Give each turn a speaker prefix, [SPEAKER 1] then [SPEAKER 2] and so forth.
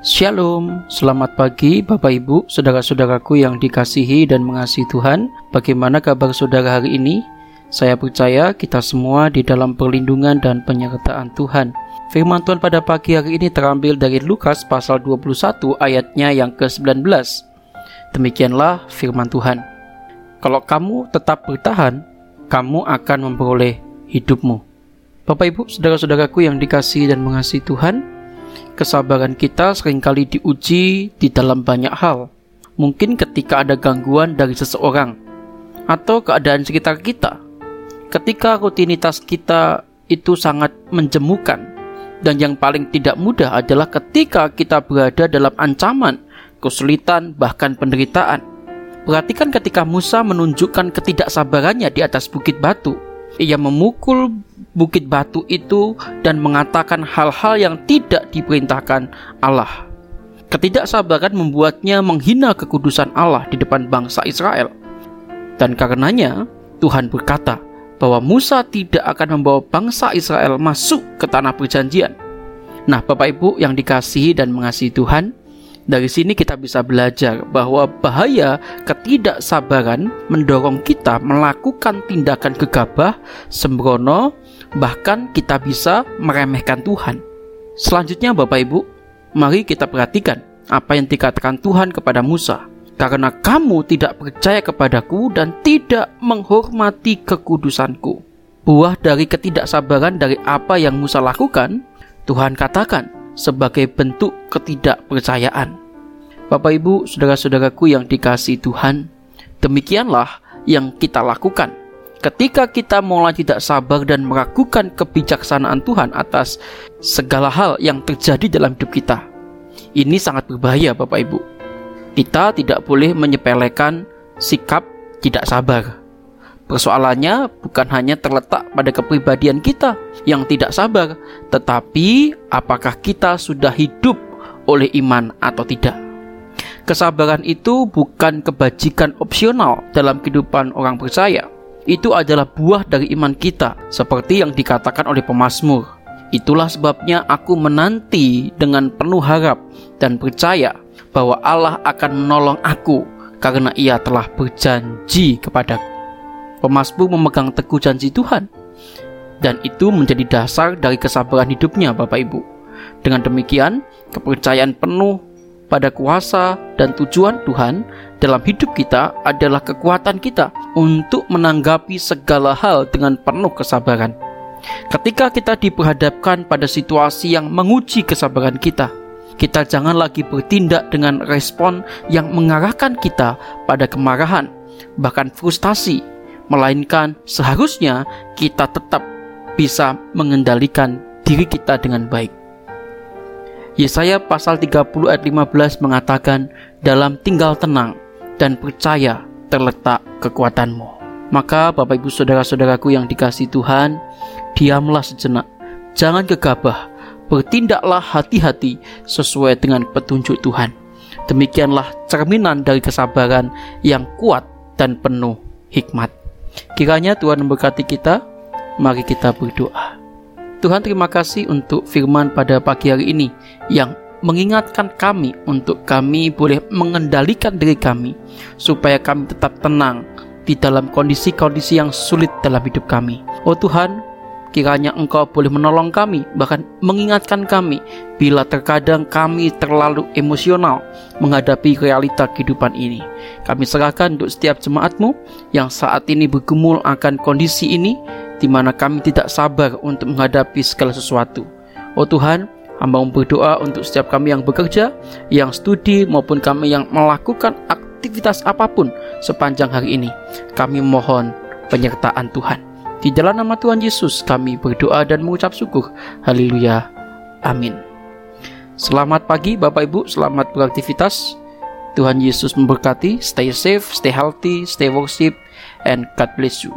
[SPEAKER 1] Shalom, selamat pagi Bapak Ibu, saudara-saudaraku yang dikasihi dan mengasihi Tuhan. Bagaimana kabar saudara hari ini? Saya percaya kita semua di dalam perlindungan dan penyertaan Tuhan. Firman Tuhan pada pagi hari ini terambil dari Lukas pasal 21 ayatnya yang ke-19. Demikianlah firman Tuhan. Kalau kamu tetap bertahan, kamu akan memperoleh hidupmu. Bapak Ibu, saudara-saudaraku yang dikasihi dan mengasihi Tuhan, kesabaran kita sering kali diuji di dalam banyak hal. Mungkin ketika ada gangguan dari seseorang atau keadaan sekitar kita. Ketika rutinitas kita itu sangat menjemukan dan yang paling tidak mudah adalah ketika kita berada dalam ancaman, kesulitan, bahkan penderitaan. Perhatikan ketika Musa menunjukkan ketidaksabarannya di atas bukit batu. Ia memukul bukit batu itu dan mengatakan hal-hal yang tidak diperintahkan Allah. Ketidaksabaran membuatnya menghina kekudusan Allah di depan bangsa Israel. Dan karenanya Tuhan berkata bahwa Musa tidak akan membawa bangsa Israel masuk ke tanah perjanjian. Nah, Bapak Ibu yang dikasihi dan mengasihi Tuhan, dari sini kita bisa belajar bahwa bahaya ketidaksabaran mendorong kita melakukan tindakan gegabah, sembrono, bahkan kita bisa meremehkan Tuhan. Selanjutnya Bapak Ibu, mari kita perhatikan apa yang dikatakan Tuhan kepada Musa. Karena kamu tidak percaya kepadaku dan tidak menghormati kekudusanku. Buah dari ketidaksabaran dari apa yang Musa lakukan, Tuhan katakan, sebagai bentuk ketidakpercayaan. Bapak Ibu, saudara-saudaraku yang dikasih Tuhan, demikianlah yang kita lakukan. Ketika kita mulai tidak sabar dan meragukan kebijaksanaan Tuhan atas segala hal yang terjadi dalam hidup kita. Ini sangat berbahaya Bapak Ibu. Kita tidak boleh menyepelekan sikap tidak sabar. Persoalannya bukan hanya terletak pada kepribadian kita yang tidak sabar, tetapi apakah kita sudah hidup oleh iman atau tidak. Kesabaran itu bukan kebajikan opsional dalam kehidupan orang percaya. Itu adalah buah dari iman kita, seperti yang dikatakan oleh pemazmur. Itulah sebabnya aku menanti dengan penuh harap dan percaya bahwa Allah akan menolong aku karena ia telah berjanji kepadaku. Pemasmur memegang teguh janji Tuhan. Dan itu menjadi dasar dari kesabaran hidupnya Bapak Ibu. Dengan demikian, kepercayaan penuh pada kuasa dan tujuan Tuhan dalam hidup kita adalah kekuatan kita untuk menanggapi segala hal dengan penuh kesabaran. Ketika kita diperhadapkan pada situasi yang menguji kesabaran kita, kita jangan lagi bertindak dengan respon yang mengarahkan kita pada kemarahan, bahkan frustasi, melainkan seharusnya kita tetap bisa mengendalikan diri kita dengan baik. Yesaya pasal 30 ayat 15 mengatakan, dalam tinggal tenang dan percaya terletak kekuatanmu. Maka Bapak Ibu Saudara-saudaraku yang dikasih Tuhan, diamlah sejenak, jangan gegabah, bertindaklah hati-hati sesuai dengan petunjuk Tuhan. Demikianlah cerminan dari kesabaran yang kuat dan penuh hikmat. Kiranya Tuhan memberkati kita. Mari kita berdoa. Tuhan terima kasih untuk firman pada pagi hari ini yang mengingatkan kami untuk kami boleh mengendalikan diri kami supaya kami tetap tenang di dalam kondisi-kondisi yang sulit dalam hidup kami. Oh Tuhan, Kiranya Engkau boleh menolong kami, bahkan mengingatkan kami bila terkadang kami terlalu emosional menghadapi realita kehidupan ini. Kami serahkan untuk setiap jemaatmu yang saat ini bergumul akan kondisi ini, di mana kami tidak sabar untuk menghadapi segala sesuatu. Oh Tuhan, hamba berdoa untuk setiap kami yang bekerja, yang studi, maupun kami yang melakukan aktivitas apa pun sepanjang hari ini. Kami mohon penyertaan Tuhan. Di dalam nama Tuhan Yesus kami berdoa dan mengucap syukur. Haleluya. Amin. Selamat pagi Bapak Ibu, selamat beraktivitas. Tuhan Yesus memberkati. Stay safe, stay healthy, stay worship, and God bless you.